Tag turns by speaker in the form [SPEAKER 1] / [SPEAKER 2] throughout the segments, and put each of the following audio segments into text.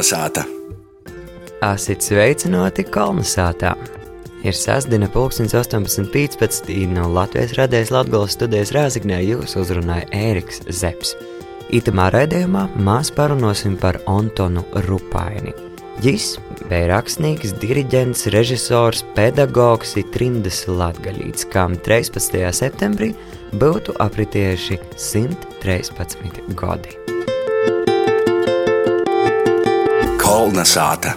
[SPEAKER 1] Kalnasāta!
[SPEAKER 2] Asit sveicināti Kalnasātā! Ir pulkstenis 18.15. no Latvijas radijas Latvijas studijas Rāzaknē jūs uzrunāja Ēriks Zepsi. Itamā raidījumā mēs parunāsim par Antonu Rupaini. Viņš bija rakstnieks, diriģents, režisors, pedagogs un trimdas latgaļīts, kam 13. septembrī būtu apritējuši 113 gadi.
[SPEAKER 1] Kolna sāta!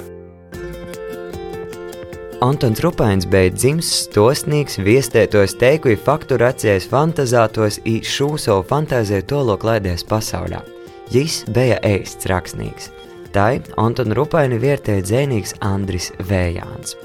[SPEAKER 2] Antons Rupains bija dzimis stosnīgs, viestētos teikuļu fakturācijas fantazātos i šo savu fantāziju tolok laidies pasaulē. Jis bija ēsts rakstnieks. Tai Antonu Rupaini vietēja dzēnīgs Andris Vējāns.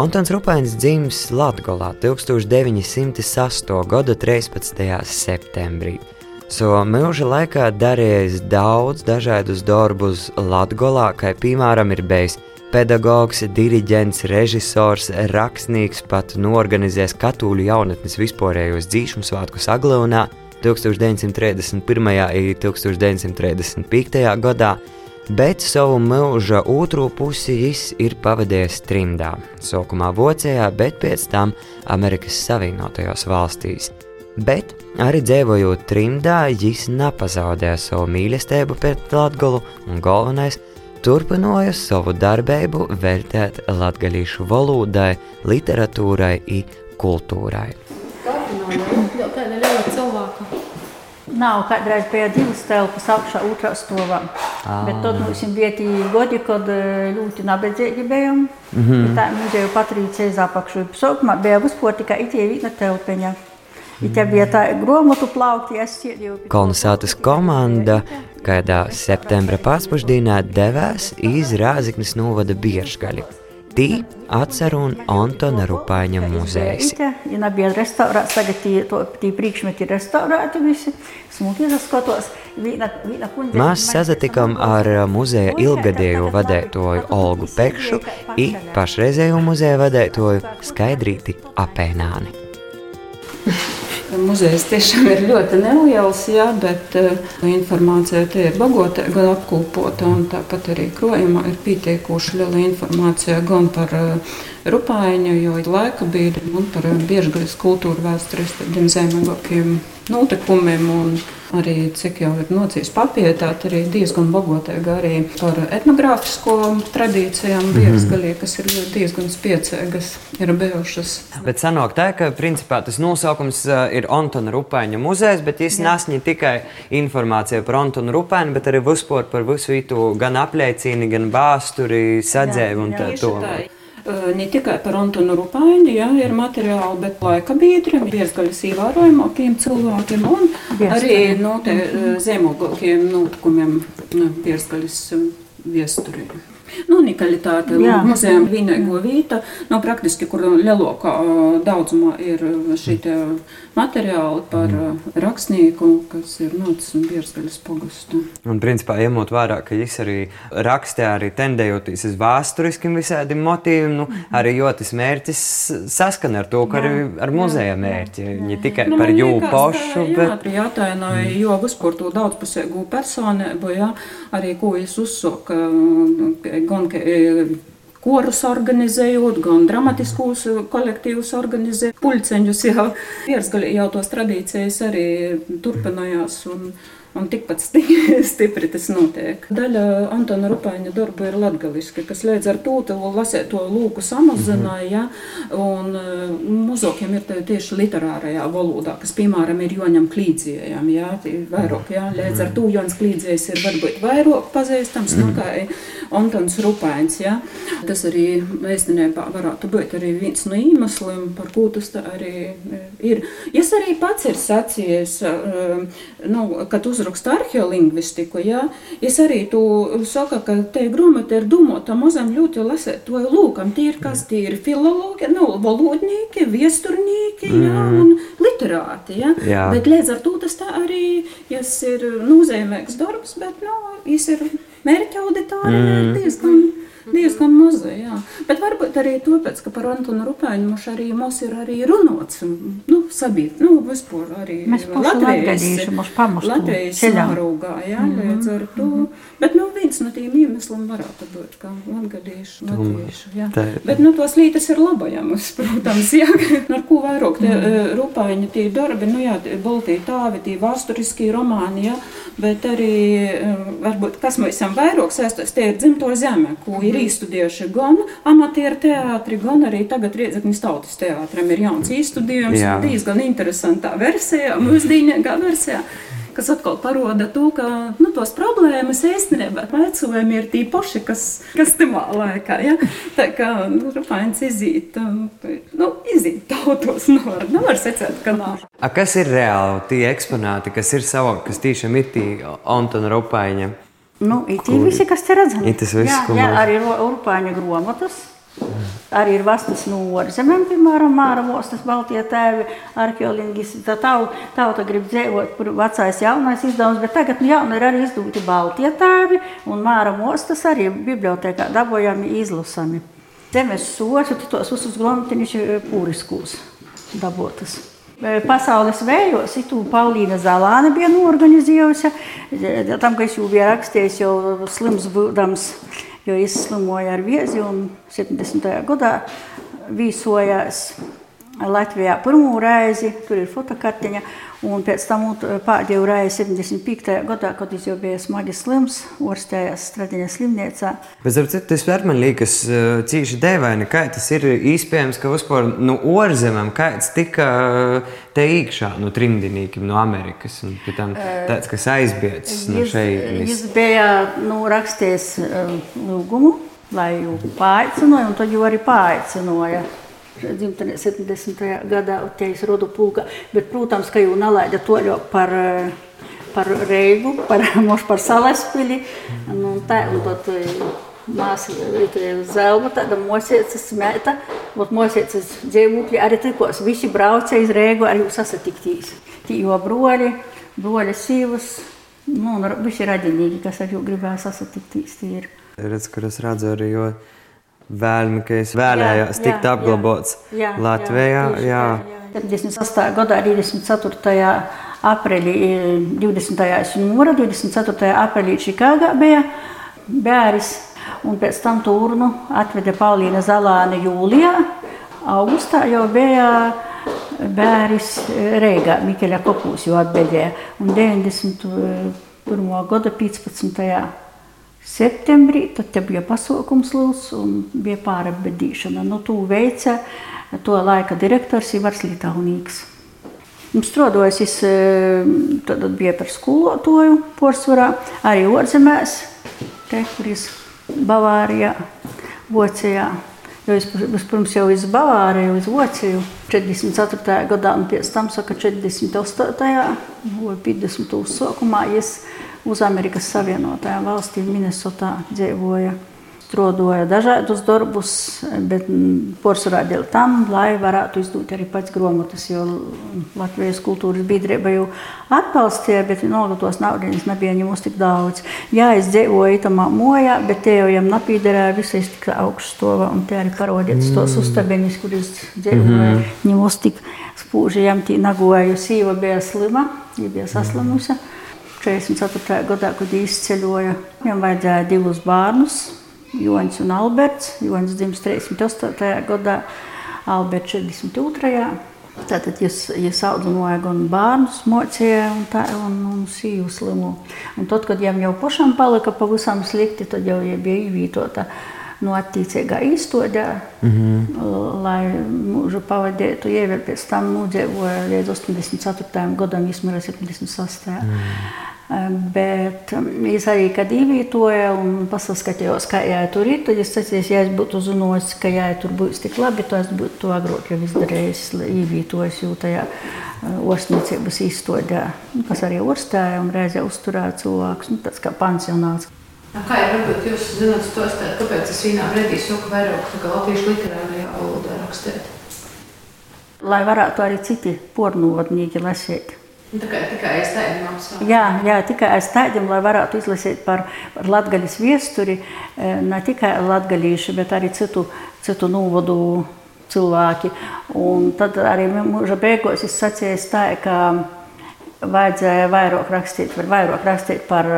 [SPEAKER 2] Antons Rupains dzimis Latgolā 1908. gada 13. septembrī. So mūža laikā darījis daudz dažādus darbus Latgolā, kā piemēram ir bijis pedagogs, diriģents, režisors, rakstnieks, pat norganizējis katoļu jaunatnes vispārējos dzīšanu svētkus Aglonā 1931. un 1935. gadā, bet savu mūža otro pusi viņš ir pavadījis trimdā, sākumā Vācijā, bet pēc tam Amerikas Savienotajās valstīs. Bet arī dzīvojot trimdā, viņš nepazaudēja savu mīlestību pret Latviju un galvenais – turpināja savu darbību vērtēt latgaļīšu valodai, literatūrai un kultūrai.
[SPEAKER 3] Nav kādreiz bija divas telpas apšā otrā stovā. Ah. Bet tad mums bija tie godi, kad ļoti nabadzīgi bijām. Mm -hmm. Tā muzeja Patrīcija Zapakšu. Sākumā bija vispār tikai itie viena telpiņa.
[SPEAKER 2] Kolonizācijas komanda kādā septembra pēcpusdienā devās iz Rāziknes novada Biežgaļi. Tī atcer un Antona Rupaiņa muzejs.
[SPEAKER 3] Ja bija restaurēts, tagad tī, to, tī priekšmeti ir restaurēti visi, smuki saskatos.
[SPEAKER 2] Mēs sazatikam ar muzeja ilgadējo vadētoju Olgu Pekšu i pašreizējo muzeja vadētoju Skaidrīti Apēnāni.
[SPEAKER 4] Muzejs tiešām ir ļoti neliels, jā, bet uh, informācija te ir bagota, gan apkopota, un tāpat arī krojumā ir pietiekoši liela informācija gan par uh, Rupāņu, jo laika bija un par biežgaļas kultūru vēstures tādiem zemākiem notikumiem. Un, arī cik jau ir nocīs papietāti, arī diezgan bagotīgi arī par etnogrāfisko tradīcijām mhm. kas ir diezgan spiecīgas, ir bijušas.
[SPEAKER 2] Bet sanāk tā, ka principā tas nosaukums ir Antona Rupaņa muzejs, bet viņš nesņi tikai informāciju par Antonu Rupaņu, bet arī vispār par visu itu gan apliecīni, gan bāsturi, sadzēvi un tā tālāk
[SPEAKER 4] ne tikai par Antonu Rupaini, ja, ir materiāli, bet laika biedriem, viesgaļas ievērojamākiem cilvēkiem un arī no te zemogākiem notikumiem viesgaļas viesturiem. Nu, unikalitāte muzejam vienīgo vieta, no praktiski, kur lielākā daudzumā ir šī materiāli par rakstnieku, kas ir nocis un Biersgaļas pogustu.
[SPEAKER 2] Un principā ņemot vērā, ka viņš arī rakstē arī tendējoties uz vēsturiskiem visādiem motīviem, nu, mm. arī jo tas mērķis saskan ar to, ka arī ar muzeja mērķi, ne tikai nu, par jū pašu,
[SPEAKER 4] bet... Jā, arī jātainoja, mm. jo vispār to daudzpusēgu personību, jā, arī ko es uzsoku, gan, ka korus organizējot, gan dramatiskus kolektīvus organizējot, pulceņus jau. Piersgaļi jau tos tradīcijas arī turpinājās. Un, un tikpat stipri tas notiek. Daļa Antona Rupaņa darba ir latgaliska, kas līdz ar to lasēt to lūku samazināja, un uh, muzokiem ir tieši literārajā valodā, kas, piemēram, ir Joņam Klīdzējam, jā, vairāk, jā, līdz ar to Joņs Klīdzējs ir varbūt vairāk pazīstams nekā Antons Rupaņs, jā. Tas arī vēstinībā varētu būt arī viens no iemesliem, par ko tas arī ir. Es arī pats ir sacījis, uh, nu, kad uzrunājot uzraksta arheolingvistiku, ja, es arī tu saku, ka te grāmata ir domāta mazam ļoti lasēt to lūkam. Tie ir kas, tie ir filologi, nu, valodnieki, viesturnīki, mm. ja, un literāti, ja. Jā. Bet līdz ar to tas tā arī, jas ir nozīmīgs darbs, bet, nu, es ir mērķa auditorija mm. diezgan diezgan maza, jā. Bet varbūt arī tāpēc, ka par Antonu Rupēņu mums arī mums ir arī runots, nu, sabiet, nu, vispār arī
[SPEAKER 3] Mēs Latvijas,
[SPEAKER 4] Latvijas mārūgā, jā, mm -hmm. līdz ar to. Mm -hmm. Bet, nu, viens no tiem iemesliem varētu būt, kā latgadīšu, latviešu, jā. Tā, Bet, nu, tos lītas ir labajams, protams, jā, ar ko vairāk tie mm. Rupēņi, tie darbi, nu, jā, Baltija tāvi, tie vēsturiskie romāni, jā, bet arī, varbūt, kas mēs esam vairāk saistos, tie ir dzimto zeme, ko ir izstudējuši gan amatieru teātri, gan arī tagad Riedzeknis tautas teātram ir jauns izstudējums, diezgan interesantā versijā, mūsdīnīgā versijā kas atkal parāda to, ka nu, tos problēmas īstenībā vecojumi ir tie paši, kas, kas timā laikā. Ja? Tā kā nu, rupains izīt, nu, izīt tautos, nevar, nevar secēt, ka nav.
[SPEAKER 2] A, kas ir reāli tie eksponāti, kas ir savā, kas tiešām ir tie Antona Rupaiņa?
[SPEAKER 3] Nu, ir visi, kas te redzami.
[SPEAKER 2] Tas viss, jā,
[SPEAKER 3] jā, arī Urpāņa gromotas. Arī ir vastas no ārzemēm, piemēram, Māra Mostas, Baltie tēvi, arheoloģis. Tā tauta, tauta grib dzīvot, kur vecais jaunais izdevums, bet tagad nu, jauna ir arī izdoti Baltie tēvi un Māra Mostas arī bibliotekā dabojami izlasami. Zemes sosu, tos visus gromatiņus pūriskūs dabotas. Pasaules vējos, itu Paulīna Zalāne bija norganizējusi, tam, ka es jau biju rakstījis, jau slims būdams, jo izslimoja ar viezi un 70. gadā vīsojās Latvijā pirmo reizi, tur ir fotokartiņa, un pēc tam pēdējo reizi 75. gadā, kad viņš jau bija smagi slims, orstējās Stradiņa slimniecā.
[SPEAKER 2] Bet, ap citu, tas var man liekas cīši dēvaini, kā tas ir iespējams, ka vispār no nu, ārzemēm kāds tika te iekšā no trimdinīkiem no Amerikas, un pēc tam tāds, kas aizbiedz no šeit.
[SPEAKER 3] Viņš bija nu, rakstījis lūgumu, lai jau paaicināja, un tad jau arī paaicināja dzimtenē 70. gadā Utējas rodu pulka, bet, protams, ka jau nalaida toļo par, par Reigu, par, moš par Salaspili, nu, tā, un tad māsa zelma, tāda mosiecas mēta, ot mosiecas dzīvūkļi arī tikos, visi brauca iz Reigu, arī sasatiktīs. Tī jo broļi, broļi sīvas, nu, un visi radinīgi, kas ar jau gribēja sasatiktīs, tie ir.
[SPEAKER 2] Redz, kur es redzu arī, jo vēlmi, ka es vēlējos tikt apglabots jā, Latvijā. Jā, jā. Jā.
[SPEAKER 3] 78. gadā, 24. aprīlī, 20. jūnija, 24. aprīlī Čikāgā bija bērns, un pēc tam turnu atveda Paulīna Zalāne jūlijā. Augustā jau bija bērns Reigā, Mikeļa Kopūs jau atbēdēja, un 91. gada 15 septembrī, tad te bija pasaukums liels un bija pārabedīšana. Nu, to veica to laika direktors Ivars Litaunīgs. Strādājis, es tad bija par skolotoju porcelānā, arī ārzemēs, te, kur es Bavārijā, Vācijā. Jo es vispirms jau uz Bavāriju, uz Vāciju 44. gadā, un pēc tam saka 48. vai 50. sākumā es uz Amerikas Savienotajām valstīm Minnesotā dzīvoja. Strādāja dažādus darbus, bet porcelāna dēļ tam, lai varētu izdot arī pats grāmatas, jo Latvijas kultūras biedrība jau atbalstīja, bet nolūkos naudas nebija ņemus tik daudz. Jā, es dzīvoju itamā mojā, bet te jau jām napīderēja visais tik augststova, un te arī parodīts mm. tos uztabeņus, kur es dzīvoju, mm -hmm. ņemus tik spūži, jām tī nagoju, sīva bija slima, ja bija saslimusi. Mm. 44. gadā, kad izceļoja, viņam vajadzēja divus bērnus, Joņš un Alberts. Joņš dzimis 38. gadā, Alberts 42. Tātad jūs, jūs audzināja gan bērnus, mocīja un, tā, un, un sīvu slimu. Un tad, kad viņam jau pašam palika pavisam slikti, tad jau bija īvītota no attīcīgā īstodē, mm -hmm. lai mūžu pavadītu. Ievēl pēc tam nudzīvoja līdz 84. gadam, izmira 76. Mm. Bet es arī, kad ievītoju un paskatījos, kā jā, tur ir, tad es teicu, ja es būtu uzzinājis, ka jā, tur būs tik labi, tad es būtu to agrāk jau izdarījis, ievītojis jau tajā orstniecības izstādē, kas arī orstēja un reizē uzturēja cilvēkus, nu, tāds kā pansionāts.
[SPEAKER 5] Kā jau varbūt jūs zināt, stostāt, kāpēc es vienā brīdī saku vairāk tā latviešu literārajā valodā rakstēt?
[SPEAKER 3] Lai varētu arī citi pornodnieki lasīt.
[SPEAKER 5] Tikai, tikai aiz tādiem apstākļiem.
[SPEAKER 3] Jā, jā, tikai aiz tādiem, lai varētu izlasīt par, par latgaļas viesturi, ne tikai latgaļīši, bet arī citu, citu novodu cilvēki. Un tad arī mūža beigās es sacīju tā, ka vajadzēja vairāk rakstīt, vairāk rakstīt par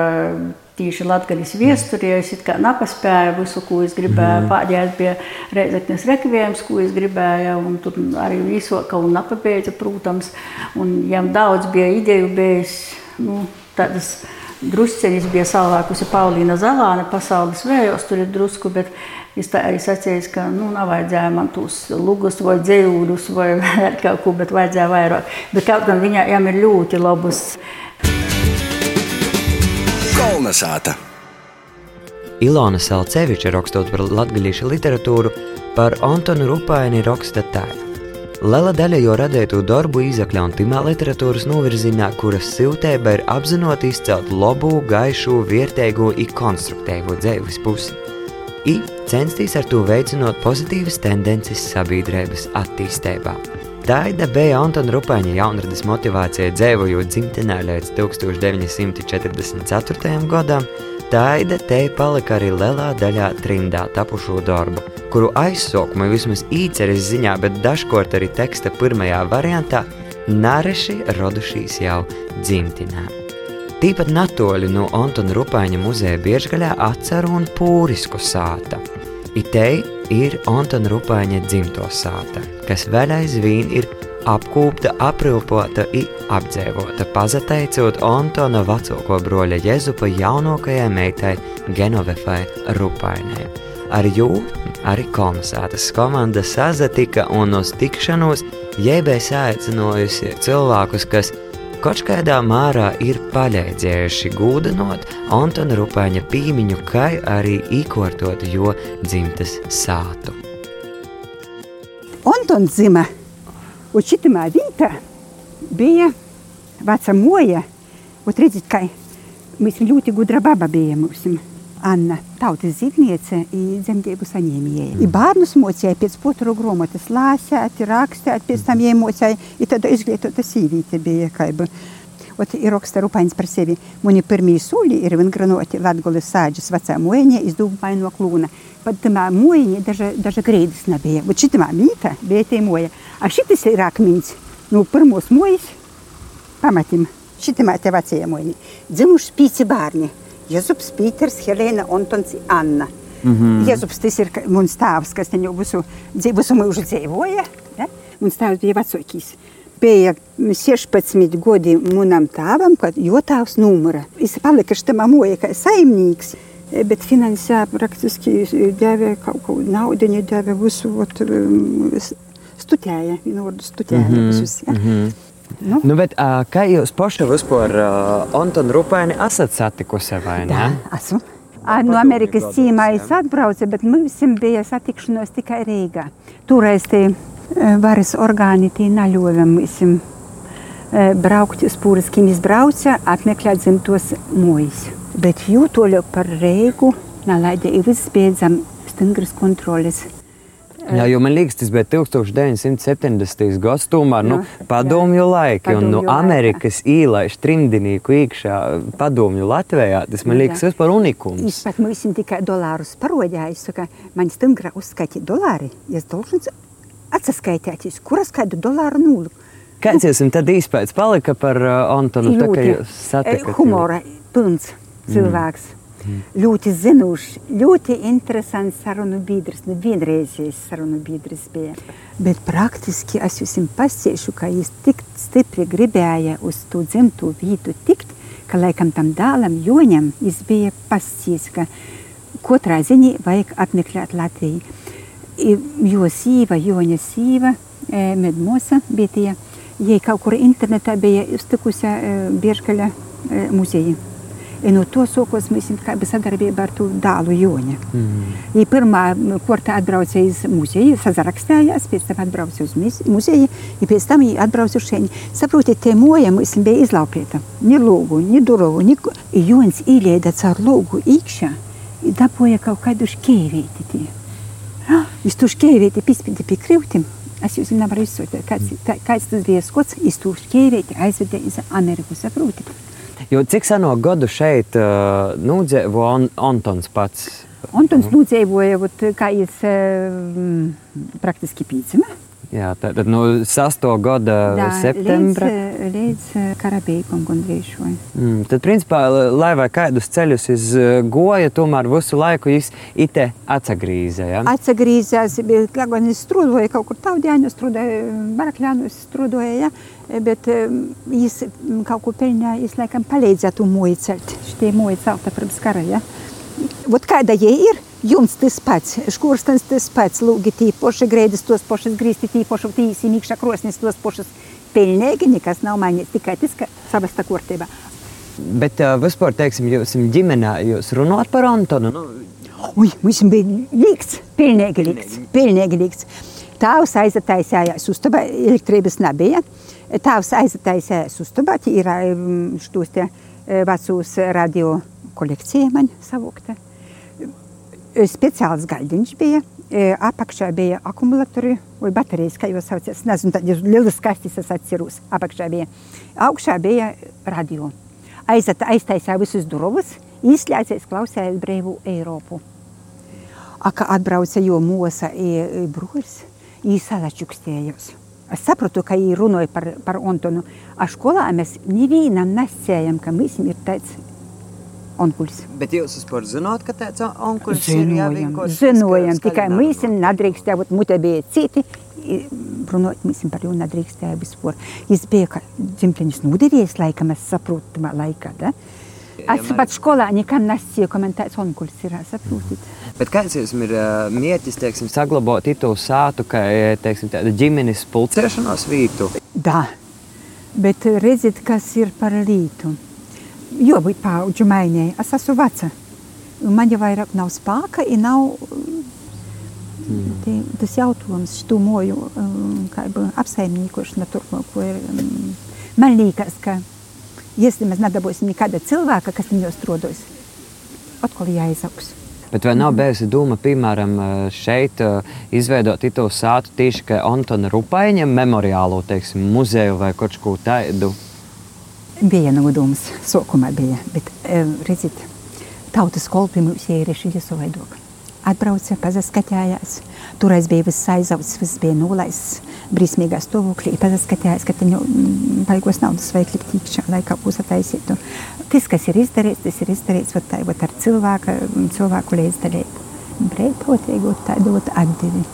[SPEAKER 3] tīši latgaļas viesturi, jo es kā nepaspēju visu, ko es gribēju. Mm. Pādējais bija Reizeknes rekviējums, ko es gribēju, un tur arī visoka un nepabeidza, protams. Un jām daudz bija ideju bijis, nu, tādas drusceļas bija salvākusi Paulīna Zalāne pasaules vējos, tur ir drusku, bet es tā arī sacīju, ka, nu, nav vajadzēja man tos lugus vai dzējūļus vai kaut ko, bet vajadzēja vairāk. Bet kaut gan viņām ir ļoti labus
[SPEAKER 1] Kolnesāta.
[SPEAKER 2] Ilona Salceviča rakstot par latgaļiešu literatūru, par Antonu Rupaini raksta tā. Liela daļa jo radītu darbu izakļa un timā literatūras novirzienā, kuras siltēba ir apzinot izcelt labu, gaišu, vietēgu un konstruktīvu dzīves pusi. I censties ar to veicinot pozitīvas tendences sabiedrības attīstībā. Tāda bija Antona Rupaņa jaunradas motivācija dzīvojot dzimtenē līdz 1944. gadam, Tāda te palika arī lielā daļā trimdā tapušo darbu, kuru aizsaukumu vismaz īceres ziņā, bet dažkārt arī teksta pirmajā variantā nareši radušīs jau dzimtenē. Tīpat natoļi no Antona Rupaņa muzeja Biežgaļā atceru un pūrisku sāta. Itei ir Antona Rupaņa dzimto sāta, kas vēl aizvien ir apkūpta, aprilpota un apdzēvota, pazateicot Antona vecāko broļa Jezupa jaunākajai meitai Genovefai Rupainai. Ar jū arī kolonizētas komanda sazatika un uz tikšanos jēbēs aicinājusi cilvēkus, kas Kaut kādā mērā ir palīdzējuši gūdinot Antona Rupaņa pīmiņu, kā arī īkortot jo dzimtas sātu.
[SPEAKER 6] Antons zima, un šitamā vietā bija veca moja, un redzit, ka mēs ļoti gudra baba bija mums. Anna, tautas zīmniece, dzemdību saņēmēja. Mm. Bērnus mocīja pēc potru grāmatas, lāsēt, rakstīt, pēc tam iemocīja, un tad izglītota sīvīte bija kaiba. Ot, ir raksta Rupains par sevi. Mani pirmie sūļi ir vingranoti Latgoles sāģis vecā mojiņa iz dūmaino klūna. Pat tamā mojiņa daža, daža grēdis nebija. Ot šitamā mīta bija tie moja. A šitas ir akmins. No pirmos mojas pamatim. Šitamā te vecie mojiņi. Dzimuši pīci bārni. Jezups, Pīters, Helēna, Antons, Anna. Mm -hmm. Jezups tas ir mans tēvs, kas te jau visu, visu mūžu dzīvoja. Ja? Mans tēvs bija vecākais. Bija 16 gadi manam tēvam, kad jo tēvs numura. Es paliku šitā moja kā saimnieks. Bet finansē praktiski deva kaut ko naudu, deva visu, ot, studēja, vienu vārdu studēja mm -hmm. visus. Ja? Mm -hmm.
[SPEAKER 2] Nu. Nu, bet, uh, kā jūs paši vispār uh, Antonu Rupaini esat satikusi vai ne? Jā,
[SPEAKER 6] esmu. No Amerikas cīmā es atbraucu, bet mums bija satikšanos tikai Rīgā. Toreiz tie varas orgāni tie naļoja mums braukt uz pūriskiem izbrauca, apmeklēt dzimtos mojas. Bet jūtoļo par Rīgu nalaidja ir visbeidzam stingras kontroles.
[SPEAKER 2] Jā, jo man liekas, tas bija 1970. gadsimtā, nu, padomju laiki, un nu, Amerikas īlaiž trimdinīku iekšā padomju Latvijā. Tas man liekas, tas par unikums.
[SPEAKER 6] Es pat mums tikai dolārus parodīju, ka man stingra uzskaiti dolāri, ja es dolžins atsaskaitēties, kuras kādu dolāru nulu.
[SPEAKER 2] Kāds jums tad īspējas palika par uh, Antonu?
[SPEAKER 6] Ļoti, tā kā jūs satikat? Humora pilns cilvēks. Mm. Mm. Ļoti zinošs, ļoti interesants sarunu biedrs. Nu, vienreizējais sarunu biedrs bija. Bet praktiski es jums pasiešu, ka viņš tik stipri gribēja uz to dzimto vietu tikt, ka laikam tam dēlam Joņam viņš bija pasties, ka katrā ziņā vajag apmeklēt Latviju. jo sieva, Joņa sieva e, medmuose vietėje. Jei kaut kur internete beje iztikusią e, Bieškalę e, muziejį. Ir nuo to sokos mes visą darbybę ar tų dalų Jonė. Mm -hmm. Jei pirmą kartą atbraucė į muziejį, sazarakstėjas, pēc tam atbraucė į muziejį, ir pēc tam jį atbraucė šiandien. Saprotiet, temuojam, jis beje izlaupėta. Ni lūgų, ni durų, ni... Jonas įleidė car lūgų įkšę, dapoja kaut ką už keivėti. Viņš tu škēvīti pispīdi pie krivtim, Es jūs nevaru izsūtīt, kāds, tā, kāds tas bija skots, iztūši ķēvēti, aizvedē iz Ameriku, saproti.
[SPEAKER 2] Jo cik seno gadu šeit uh, nūdzēvo on, Antons pats?
[SPEAKER 6] Antons nūdzēvoja, kā jūs uh, praktiski pīcina.
[SPEAKER 2] Jā, tad no 6. gada
[SPEAKER 6] Jā,
[SPEAKER 2] septembra.
[SPEAKER 6] Līdz, līdz karabīgam gandrīz šo.
[SPEAKER 2] Mm, tad, principā, lai vai kādus ceļus izgoja, tomēr visu laiku viņš ite atsagrīza. Ja?
[SPEAKER 6] Atsagrīzās, kā gan es strūdoju kaut kur taudēņu, strūdoju barakļānu, strūdoju, ja? bet viņš kaut ko peļņā, viņš laikam palīdzētu moju celt. Šitie moju celta pirms kara, ja? Vot kāda jie ir? Jums tas pats, škurstens tas pats, lūgi tī poši grēdis, tos pošas grīsti, tī poši tīsi, mīkšā krosnis, tos pošas pilnīgi nekas nav mainīts, tikai tas, ka savasta kārtībā.
[SPEAKER 2] Bet uh, vispār, teiksim, jūs ģimenē, jūs runājat par Antonu? Nu...
[SPEAKER 6] Ui, mums bija līgts, pilnīgi līgts, pilnīgi līgts. Tāvs aizataisējās uztabā, elektrības nebija. Tāvs aizataisējās uztabā, ir štos te vecūs radio kolekcija man savukta speciāls gaļdiņš bija. Apakšā bija akumulatori vai baterijas, kā jau saucās. Nezinu, tādas lielas kastes es atceros. Apakšā bija. Augšā bija radio. Aizat, aiztaisīja visus durvis, izslēdzies, klausījās brīvu Eiropu. Aka atbrauca jo mūsa brūrs, īsalačukstējos. Es sapratu, ka viņi runāja par, par Antonu. A skolā mēs nevienam nesējam, ka mēs ir tāds onkulis.
[SPEAKER 2] Bet jūs vispār zināt, ka tāds
[SPEAKER 6] zinojam, ir jāvienkoši? Zinojam, tikai mēs nedrīkstējām, būt mutē bija citi, runāt mēs par viņu nedrīkstējām vispār. Viņš bija kā dzimtenis nudevies laikam, es saprotu, tamā laikā, da? Es pat skolā nekam nesīju, ka man tāds onkulis ir, saprotit.
[SPEAKER 2] Bet kāds jums ir mieķis, teiksim, saglabāt to sātu, ka, teiksim, tāda ģimenes pulcēšanās vītu?
[SPEAKER 6] Da, bet redziet, kas ir par lītu jābūt paudžu maiņai. Es esmu veca. Man jau vairāk nav spēka, ja nav mm. tas jautājums, šo moju apsaimniekošana turpmāko ir. Man liekas, ka, ja mēs nedabūsim nekāda cilvēka, kas viņos trodos, atkal jāizaugs.
[SPEAKER 2] Bet vai nav bijusi doma, piemēram, šeit izveidot to sātu tieši kā Antona Rupaiņa memoriālo teiksim, muzeju vai kaut ko tādu?
[SPEAKER 6] Bija nodoms, sākumā bija, bet redziet, tautas kolpi mums ir šīs vaidok. Atbrauca, pazaskatījās, toreiz bija viss aizauts, viss bija nolaists, brīsmīgā stāvoklī, pazaskatījās, ka te jau baigos naudas vajag likt iekšā, lai kaut ko sataisītu. Tas, kas ir izdarīts, tas ir izdarīts, vat tā, vat ar cilvēku, cilvēku līdzdalību. Brīvprātīgu tādot atdevi.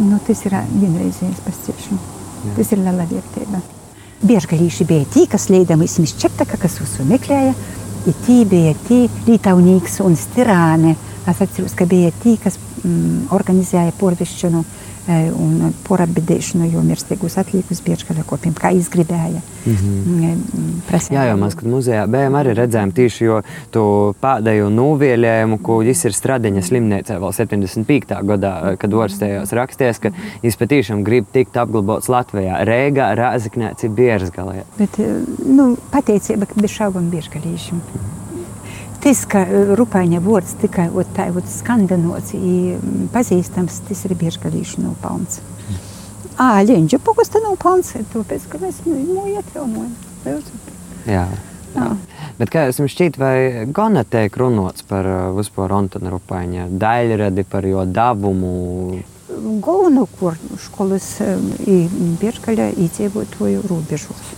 [SPEAKER 6] Nu, tas ir vienreizējais pasciešana. Tas ir liela vērtība. biežgalíši BT, kas leidama izmišķeptaka, kas jūsu meklēja, IT, BT, Lītaunīgs un Stirāne. Es atceros, ka BT, kas mm, organizēja porvišķinu. No un porabidēšanu, jo mirstīgus atlīkus biežgaļa kopiem, kā izgribēja. Mm -hmm. Presē.
[SPEAKER 2] Jā, jau mēs, kad muzejā bijām, arī redzējām tieši jo to pēdējo nūvielējumu, ko viņš ir Stradiņa slimnīcā vēl 75. gadā, kad orstējos raksties, ka viņš patiešām grib tikt apglabāts Latvijā, Rēgā, Rāzaknēci, Bierzgalē.
[SPEAKER 6] Bet, nu, pateicība, ka bez šaubam biežgalīšiem. Mm -hmm. Ka rupaiņa vārds tikai tā ir skandinots, pazīstams, tas ir biežgalīšu nopelns. Ā, ļeņģa pogusta nopelns, tāpēc, ka mēs mūju atjaunojam.
[SPEAKER 2] Jā. Jā. Bet kā jums šķiet, vai gana tiek runāts par vispār Antona Rupaiņa daļradi, par jo dabumu?
[SPEAKER 6] Galveno, kur skolas biežgaļa iedzīvotoju robežos.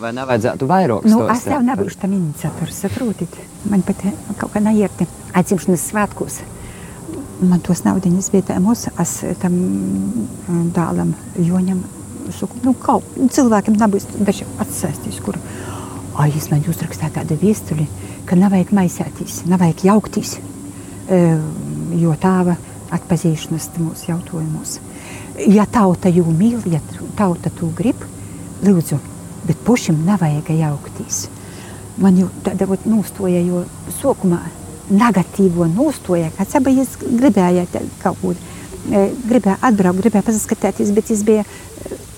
[SPEAKER 2] Vai nevajadzētu vairāk?
[SPEAKER 6] Nu, es jau nebūšu tam iniciators, saprotiet. Man pat kaut kā neierti atzimšanas svētkos. Man tos naudiņas vietējumos, es tam dālam Joņam saku, nu, kaut cilvēkiem nebūs daži atsēstīs, kur, ai, es man uzrakstāju tādu viestuli, ka nevajag maisētīs, nevajag jaukties, jo tāva atpazīšanas mūsu jautājumos. Ja tauta jū mīl, ja tauta to grib, lūdzu, bet pušim nevajag jaukties. Man jau tāda nostoja, jo sākumā negatīvo nostoja, kāds abas gribēja kaut ko. Gribēja atbraukt, gribēja paskatīties, bet es biju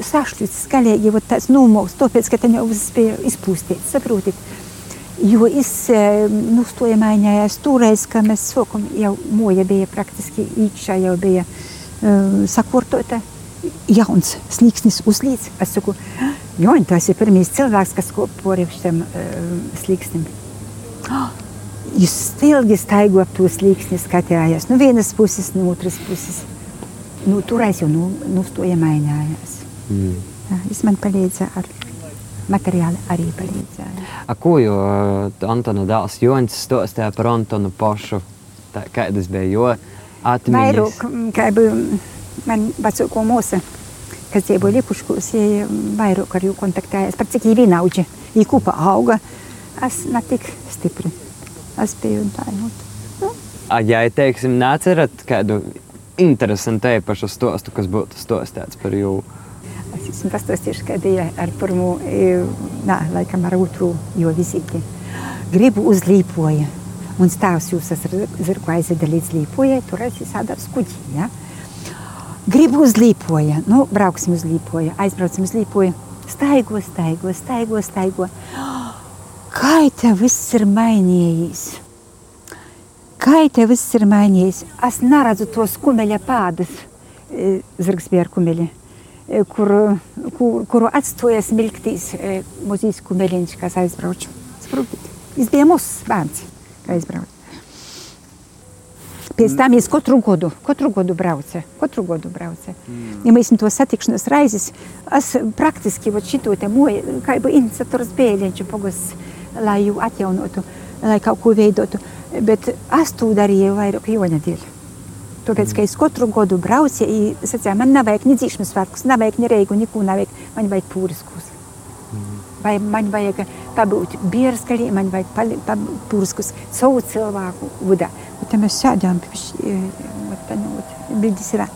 [SPEAKER 6] sašķelts, skaļīgi, jo tāds nomoks, tāpēc, ka tā jau viss bija izpūstīts, saprotiet. Jo es nostoja mainījās toreiz, ka mēs sākumā jau moja bija praktiski īkšā, jau bija sakurtota. jauns slīksnis uzlīdz. Es saku, Joņ, tas ir pirmīs cilvēks, kas kopo ar šiem uh, slīksnim. Oh, jūs ilgi staigu ap to slīksni skatījāties. No vienas puses, no otras puses. Nu, Turēs jau nu, nustoja mainījās. Mm. Ja, viņš man palīdzēja ar materiāli arī palīdzēja.
[SPEAKER 2] A, ko jo Antona dēls Joņs stostīja par Antonu pašu? Tā, kādas bija jo atmiņas?
[SPEAKER 6] Vairāk, kā bija man vecāko mūsu, kas dzīvo Lipuškos, ja vairāk ar jū kontaktējās, par cik viņi vienaudži, viņi kupa auga, es ne tik stipri. Es biju un tā, nu. nu.
[SPEAKER 2] A, ja, teiksim, neatcerat kādu interesantu e-pašu stostu, kas būtu stostīts par jūsu?
[SPEAKER 6] Es esmu pastāstījuši, ka bija ar pirmo, nā, laikam ar otru jo vizīti. Gribu uz Līpoja. Un stāvs jūs ar zirgu aizveda līdz Līpojai, tur es sādārs kuģi, ja? Gribu uz Līpoja. Nu, brauksim uz Līpoja. Aizbraucam uz Līpoja. Staigo, staigo, staigo, staigo. Kā te viss ir mainījies? Kā te viss ir mainījies? Es neredzu tos kumeļa pādus. Zirgs bija ar kumeļa kur, kur, kuru atstāja smilktīs muzijas kumeliņš, kas aizbraucu. Saprotiet, viņš bija mūsu bērns, kā aizbrauca. Pēc tam es katru gadu, katru gadu braucu, katru gadu braucu. Mm. Ja mēs to satikšanās raizes, es praktiski šito te moju, kā jau iniciators Bēliņš pogas, lai jū atjaunotu, lai kaut ko veidotu, bet es to darīju vairāk Joņa dēļ. Tāpēc, ka es katru gadu braucu, ja sacīju, man nevajag ne dzīšanas svētkus, nevajag ne reigu, neko nevajag, man vajag pūriskus. Vai man vajag pabūt bierskalī, man vajag pūriskus savu cilvēku vudā. Sēdām, ir.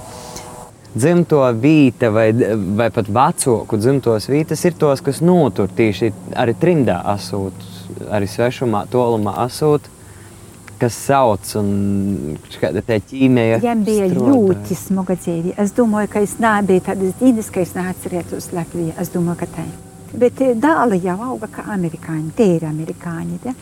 [SPEAKER 2] Dzimto vīta vai, vai pat vecāku dzimtos vītas ir tos, kas notur tieši arī trimdā asūt, arī svešumā, tolumā asūt kas sauc un tā ķīmija.
[SPEAKER 6] Viņam bija stroda. ļoti smaga dzīve. Es domāju, ka es nebiju tādas dienas, ka es neatcerētos Latviju. Es domāju, ka tā ir. Bet dāla jau auga kā amerikāņi, tie ir amerikāņi. Ja?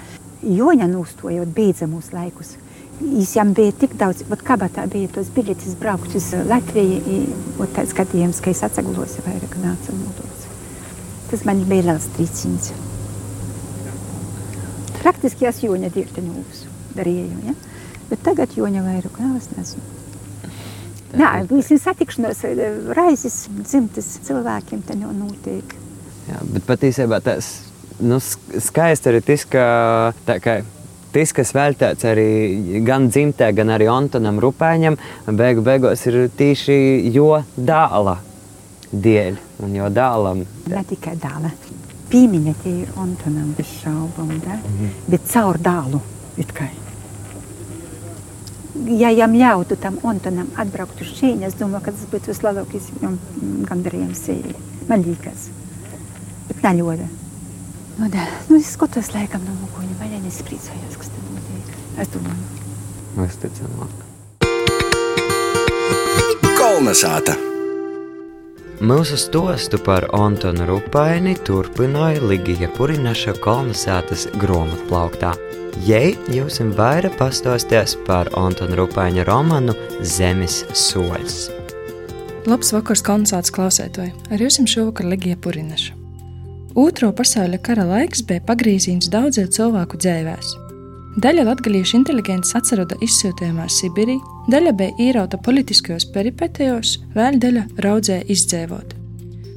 [SPEAKER 6] Joņa nūstojot beidzamos laikus. Viņam bija tik daudz, vat kabatā bija tos biļetes braukt uz Latviju, un tāds gadījums, ka es atsaglos vairāk nāca nodots. Tas man bija liels trīciņš. Praktiski es Joņa dirta nūsu darīju. Ja? Bet tagad joņa vairāk nav, es nezinu. Nē, visiem satikšanos raizes dzimtas cilvēkiem te jau notiek.
[SPEAKER 2] Jā, bet patiesībā tas nu, skaisti arī tas, ka tā kā tas, kas veltīts arī gan dzimtē, gan arī Antonam Rupēņam, beigu beigās ir tieši jo dāla dēļ un jo dālam.
[SPEAKER 6] Ne tikai dāla. Pieminētie ir Antonam bez šaubām, -hmm. bet caur dālu it kā ja jām ļautu tam Antonam atbraukt uz šeit, es domāju, ka tas būtu vislielākais gandarījums. Man liekas, bet neļoda. Nu, da, nu, es skatos laikam no muguņa, vai es priecājos, kas tam notiek. Es domāju.
[SPEAKER 2] Uzticamāk.
[SPEAKER 1] Kolnesāta.
[SPEAKER 2] Mūsu stostu par Antonu Rupaini turpināja Ligija Purinaša kolonizētas grāmatplauktā. Jei jūs vairāk pastāstīs par Antona Rupāņa romānu Zemes soļs.
[SPEAKER 7] Labs vakars, kolonizācijas klausētāji! Ar jums šovakar Ligija Purinaša. Otro pasaules kara laiks bija pagrīzīns daudziem cilvēku dzīvēm. Daļa latviešu inteliģents atceroda izsūtījumā Sibīrijā, daļa bija īrauta politiskajos peripetijos, vēl daļa raudzēja izdzēvot.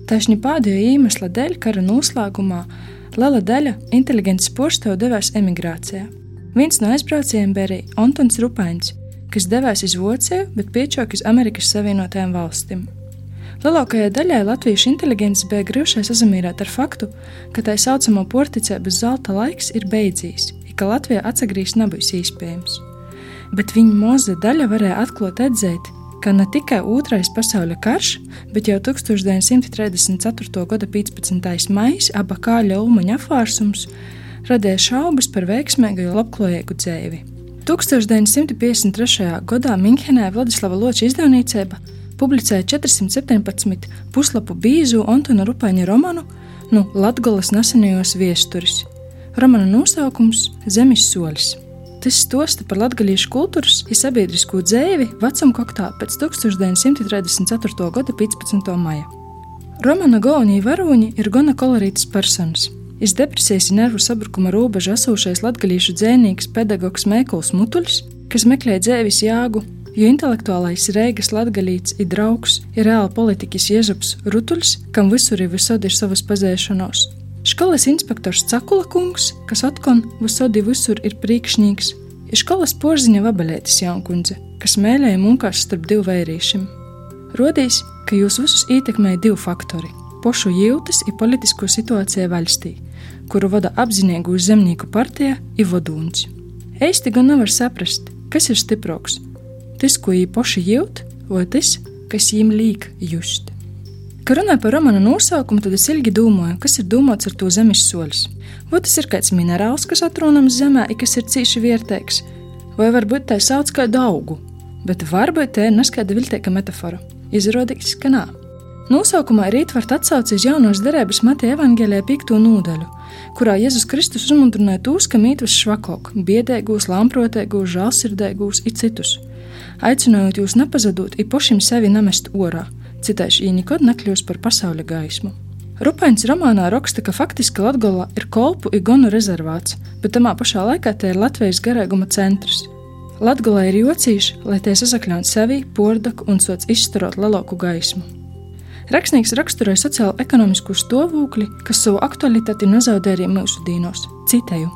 [SPEAKER 7] Taisni pēdējo iemesla dēļ kara noslēgumā Liela daļa inteliģences porcelāna devās emigrācijā. Viens no aizbraucējiem bija arī Antons Rupains, kas devās uz Vociju, bet piečoka uz Amerikas Savienotajām valstīm. Lielākajai daļai latviešu inteliģences bija grūti sazamierēt ar faktu, ka tā saucamo porticības zelta laiks ir beidzies, ka Latvijā atsagrīs nebūs iespējams. Bet viņa maza daļa varēja atklāt atzīt, ka ne tikai Otrais pasaules karš, bet jau 1934. gada 15. maija aba kāļa ulmaņa apvārsums radīja šaubas par veiksmīgu labklājīgu dzīvi. 1953. gadā Minhenē Vladislava Loča izdevniecība publicēja 417 puslapu bīzu Antona Rupaņa romānu no nu, Latgolas nesenajos viesturis. Romāna nosaukums Zemes solis. tas stosta par latgaliešu kultūras un sabiedrisko dzēvi vecuma koktā pēc 1934. gada 15. maija. Romana Gaunija varoņi ir gana kolorītas personas. Iz depresijas un nervu sabrukuma robeža esošais latgaliešu dzēnīgs pedagogs Mēkuls Mutuļs, kas meklē dzēvis jāgu, jo intelektuālais Reigas latgalīts ir draugs, ir reāli politikas Ježups Rutuļs, kam visur ir visod ir savas pazēšanos. Skolas inspektors Cakula kungs, kas atkon visodi visur ir priekšnieks, ir skolas porziņa vabalētis jaunkundze, kas mēlēja munkās starp divu vērīšiem. Rodīs, ka jūs visus ietekmēja divi faktori - pošu jūtas un politisko situāciju valstī, kuru vada apzinīgu zemnieku partija ir vadūns. Eisti gan nevar saprast, kas ir stiprāks - viņi poši jūt, vai tas, kas viņiem liek just. Kad runāju par romāna nosaukumu, tad es ilgi domāju, kas ir domāts ar to zemes soļus. Vai tas ir kāds minerāls, kas atrodams zemē, kas ir cīši vērtīgs, vai varbūt tā sauc kā augu, bet varbūt tā ir neskaidra viltīga metāfora. Izrādās, ka nā. Nosaukumā ir ietvert atsauce uz jaunos derības Mateja evanģēlijā piekto nodaļu, kurā Jēzus Kristus uzmundrināja tos, kam mīt uz švakok, biedēgos, lamprotēgos, žālsirdēgos, it citus, aicinājot jūs nepazudot, ir pašiem sevi nemest orā Citāši viņa nekad nekļūs par pasaules gaismu. Rupains romānā raksta, ka faktiski Latvijā ir kolpu un gonu rezervāts, bet tamā pašā laikā tā ir Latvijas garīguma centrs. Latvijā ir jocīši, lai tie sasakļautu sevi, pordaku un sots izstarot lielāku gaismu. Rakstnieks raksturoja sociālo-ekonomisko stāvokli, kas savu aktualitāti nezaudē arī mūsu dīnos. Citēju: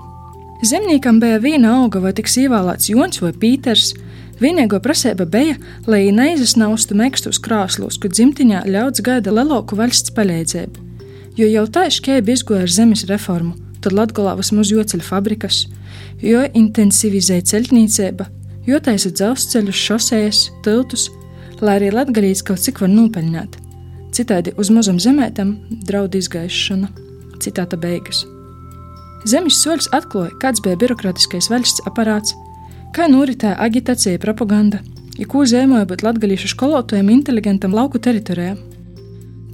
[SPEAKER 7] Zemniekam bija viena auga, vai tiks ievēlēts Jons vai Pīters, Vienīgo prasība bija, lai neizsnaustu mekstus krāslos, kur dzimtiņā ļauts gaida lielāku valsts palīdzību. Jo jau tā šķēba izgoja ar zemes reformu, tad Latvijā vismaz joceļu fabrikas, jo intensivizēja ceļtniecība, jo taisa dzelzceļus, šosejas, tiltus, lai arī latgalīts kaut cik var nopelnīt. Citādi uz mazam zemētam draud izgaišana. Citāta beigas. Zemes soļus atklāja, kāds bija birokrātiskais valsts aparāts, Kā noritēja agitācija, propaganda, ja ko zīmoja būt latgadījušu skolotājiem inteligentam lauku teritorijā.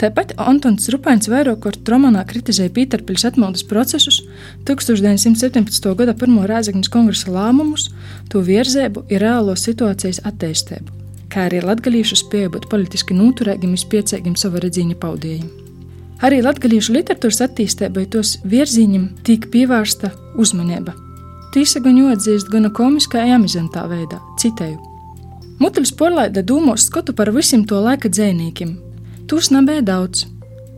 [SPEAKER 7] Tāpat Antons Rupains vairāk kārt romanā kritizēja Pīterpils atmodas procesus, 1917. gada pirmo Rēzakņas kongresa lēmumus, to virzēbu ir reālo situācijas attīstību, kā arī latgadījušu spēju būt politiski noturīgiem un spiecīgiem sava redzīņa paudējiem. Arī latgadījušu literatūras attīstībai tos virziņiem tiek pievērsta uzmanība Tīsa gan atzīst gana komiskā amizantā veidā, citēju. Mutuļs porlaida dūmos skatu par visiem to laika dzēnīkiem. Tūs nebija daudz.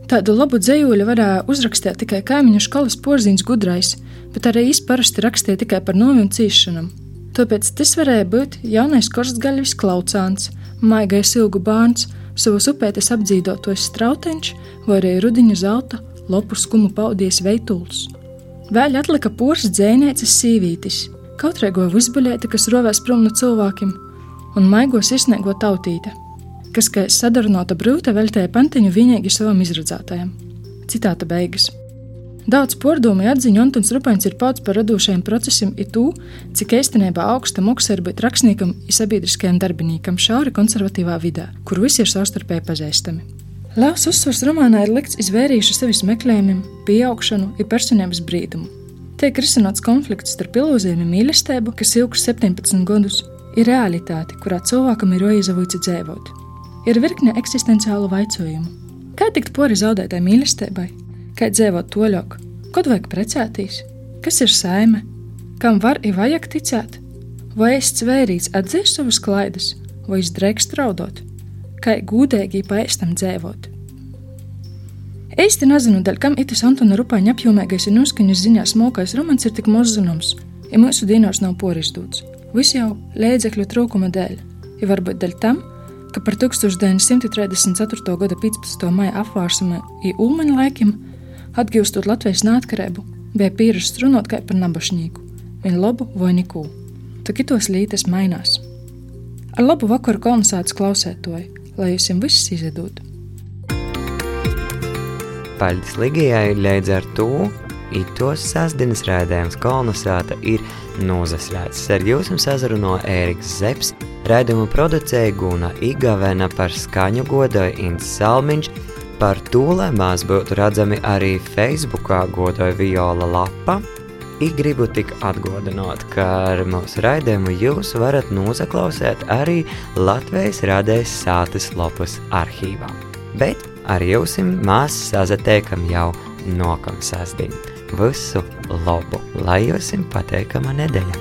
[SPEAKER 7] Tādu labu dzējuļu varēja uzrakstīt tikai kaimiņu skolas porziņš gudrais, bet arī īsti parasti rakstīja tikai par noviem cīšanam. Tāpēc tas varēja būt jaunais korstgaļvis klaucāns, maigais ilgu bērns, savus upētes apdzīvotos strauteņš vai arī rudiņu zelta lopu skumu paudies veituls. Vēl atlika poras dzēnieces sīvītis, kautrēgo uzbuļēti, kas rovēs prom no cilvēkiem, un maigo sirsnēgo tautīte, kas, kā sadarnota brūta, veltēja pantiņu vienīgi savam izradzētājam. Citāta beigas. Daudz pordumu atziņu Antons Rupains ir pauts par radošajiem procesiem i tū, cik īstenībā augsta moksa ir būt rakstniekam i sabiedriskajam darbinīkam šauri konservatīvā vidē, kur visi ir savstarpēji pazīstami. Liels uzsvars romānā ir likts izvērīšu sevis meklējumiem, pieaugšanu un personības brīdumu. Tiek risināts konflikts starp ilūzijām un mīlestību, kas ilgs 17 gadus, ir realitāte, kurā cilvēkam ir jāizavots dzīvot. Ir virkne eksistenciālu jautājumu. Kā tikt pori zaudētai mīlestībai, kā dzīvot toļāk, kad vajag precēties, kas ir saime, kam var un vajag ticēt, vai es svērīts atzīst savus klaidus, vai es drēkst raudot kā gudīgi paēstam dzīvot. Īsti nezinu, dēļ kam itis Antona Rupāņa apjomīgais un uzskaņas ziņā smokais romans ir tik maz zināms, ja mūsu dienās nav porisdots. Viss jau līdzekļu trūkuma dēļ, ja varbūt dēļ tam, ka par 1934. gada 15. maija apvārsuma i Ulmaņa laikiem, atgūstot Latvijas neatkarību, bija pierasts runāt kā par nabašņīku, viņa labu vai neko. Tu kitos lītes mainās. Ar labu vakaru kolonizācijas klausētoju! Lai jums viss izdodas.
[SPEAKER 2] Paldies Ligijai, līdz ar to itos sasdienas rādījums kolonizēta ir nozaslēts. Ar jums sazrunā Ēriks Zeps, rādījumu producēja Guna Igavena par skaņu godoja Ints Salmiņš, par to, lai mēs būtu redzami arī Facebookā godoja Viola Lapa, I gribu tik atgādināt, ka ar mūsu raidījumu jūs varat noklausīt arī Latvijas Radējas sātas lapas arhīvā. Bet ar jums mēs sazatiekam jau nākamā sastāvdaļā. Visu labu, lai jums pateikama nedēļa!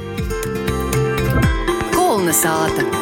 [SPEAKER 2] Kolna sāta!